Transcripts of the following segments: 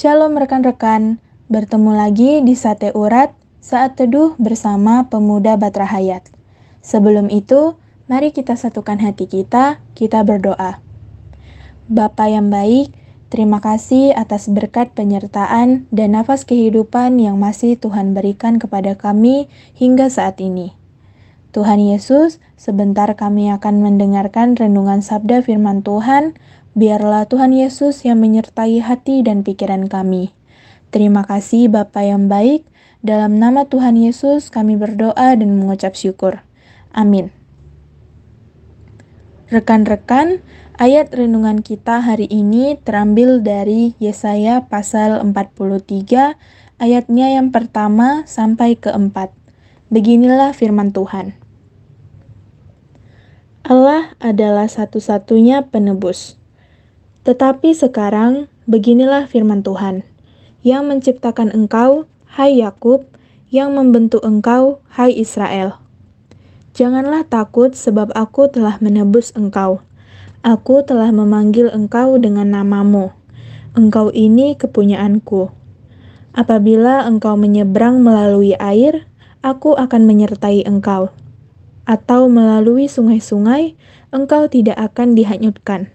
Shalom rekan-rekan, bertemu lagi di Sate Urat saat teduh bersama pemuda Batra Hayat. Sebelum itu, mari kita satukan hati kita, kita berdoa. Bapa yang baik, terima kasih atas berkat penyertaan dan nafas kehidupan yang masih Tuhan berikan kepada kami hingga saat ini. Tuhan Yesus, sebentar kami akan mendengarkan renungan sabda firman Tuhan, biarlah Tuhan Yesus yang menyertai hati dan pikiran kami. Terima kasih Bapa yang baik, dalam nama Tuhan Yesus kami berdoa dan mengucap syukur. Amin. Rekan-rekan, ayat renungan kita hari ini terambil dari Yesaya pasal 43, ayatnya yang pertama sampai keempat. Beginilah firman Tuhan. Allah adalah satu-satunya penebus. Tetapi sekarang, beginilah firman Tuhan, yang menciptakan engkau, hai Yakub, yang membentuk engkau, hai Israel. Janganlah takut sebab aku telah menebus engkau. Aku telah memanggil engkau dengan namamu. Engkau ini kepunyaanku. Apabila engkau menyeberang melalui air, aku akan menyertai engkau. Atau melalui sungai-sungai, engkau tidak akan dihanyutkan.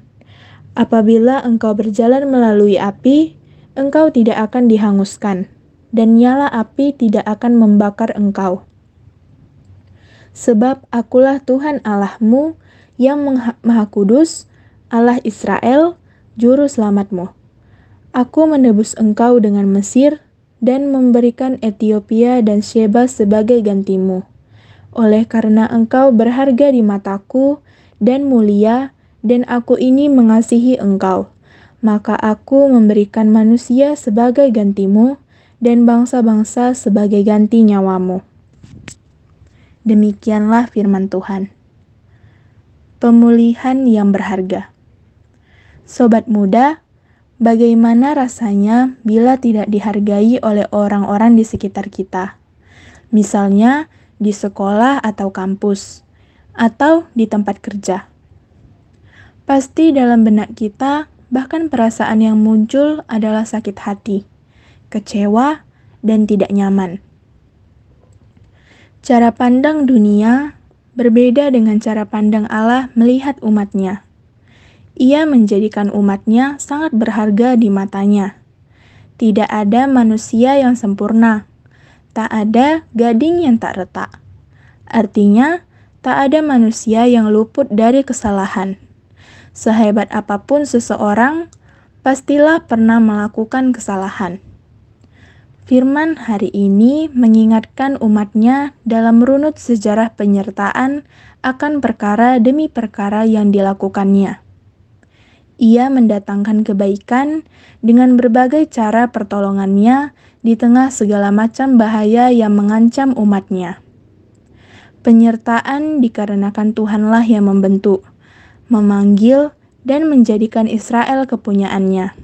Apabila engkau berjalan melalui api, engkau tidak akan dihanguskan, dan nyala api tidak akan membakar engkau. Sebab akulah Tuhan Allahmu yang maha kudus, Allah Israel, juru selamatmu. Aku menebus engkau dengan Mesir, dan memberikan Ethiopia dan Sheba sebagai gantimu. Oleh karena engkau berharga di mataku dan mulia, dan aku ini mengasihi engkau, maka aku memberikan manusia sebagai gantimu, dan bangsa-bangsa sebagai ganti nyawamu. Demikianlah firman Tuhan. Pemulihan yang berharga. Sobat muda, Bagaimana rasanya bila tidak dihargai oleh orang-orang di sekitar kita? Misalnya di sekolah atau kampus, atau di tempat kerja. Pasti dalam benak kita, bahkan perasaan yang muncul adalah sakit hati, kecewa, dan tidak nyaman. Cara pandang dunia berbeda dengan cara pandang Allah melihat umatnya. Ia menjadikan umatnya sangat berharga di matanya. Tidak ada manusia yang sempurna. Tak ada gading yang tak retak. Artinya, tak ada manusia yang luput dari kesalahan. Sehebat apa pun seseorang, pastilah pernah melakukan kesalahan. Firman hari ini mengingatkan umatnya dalam runut sejarah penyertaan akan perkara demi perkara yang dilakukannya. Ia mendatangkan kebaikan dengan berbagai cara pertolongannya di tengah segala macam bahaya yang mengancam umatnya. Penyertaan dikarenakan Tuhanlah yang membentuk, memanggil, dan menjadikan Israel kepunyaannya.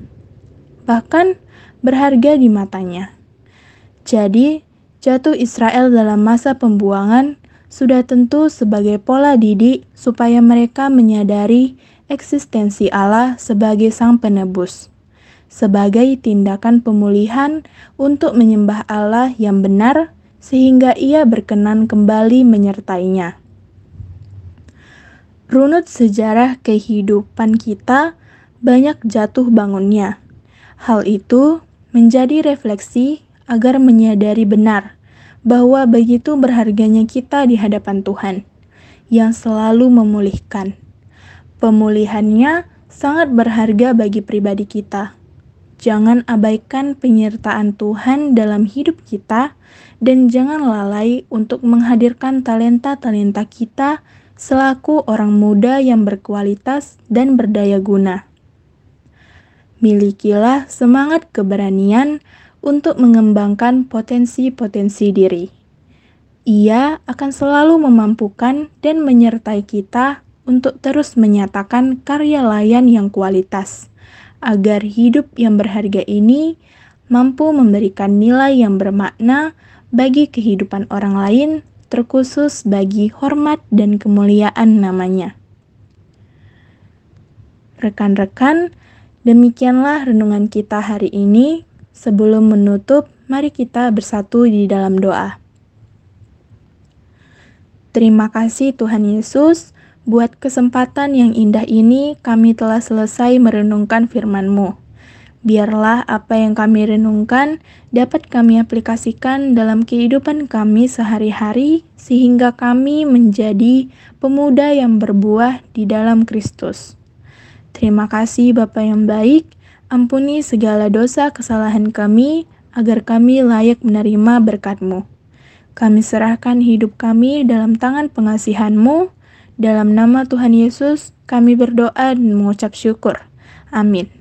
Bahkan berharga di matanya. Jadi, jatuh Israel dalam masa pembuangan sudah tentu sebagai pola didik supaya mereka menyadari eksistensi Allah sebagai Sang Penebus, sebagai tindakan pemulihan untuk menyembah Allah yang benar, sehingga Ia berkenan kembali menyertainya. Runut sejarah kehidupan kita banyak jatuh bangunnya. Hal itu menjadi refleksi agar menyadari benar bahwa begitu berharganya kita di hadapan Tuhan yang selalu memulihkan. Pemulihannya sangat berharga bagi pribadi kita. Jangan abaikan penyertaan Tuhan dalam hidup kita, dan jangan lalai untuk menghadirkan talenta-talenta kita selaku orang muda yang berkualitas dan berdaya guna. Milikilah semangat keberanian untuk mengembangkan potensi-potensi diri. Ia akan selalu memampukan dan menyertai kita untuk terus menyatakan karya layan yang kualitas, agar hidup yang berharga ini mampu memberikan nilai yang bermakna bagi kehidupan orang lain, terkhusus bagi hormat dan kemuliaan namanya. Rekan-rekan, demikianlah renungan kita hari ini. Sebelum menutup, mari kita bersatu di dalam doa. Terima kasih Tuhan Yesus, buat kesempatan yang indah ini kami telah selesai merenungkan firman-Mu. Biarlah apa yang kami renungkan dapat kami aplikasikan dalam kehidupan kami sehari-hari, sehingga kami menjadi pemuda yang berbuah di dalam Kristus. Terima kasih, Bapa yang baik. Ampuni segala dosa kesalahan kami, agar kami layak menerima berkat-Mu. Kami serahkan hidup kami dalam tangan pengasihan-Mu. Dalam nama Tuhan Yesus, kami berdoa dan mengucap syukur. Amin.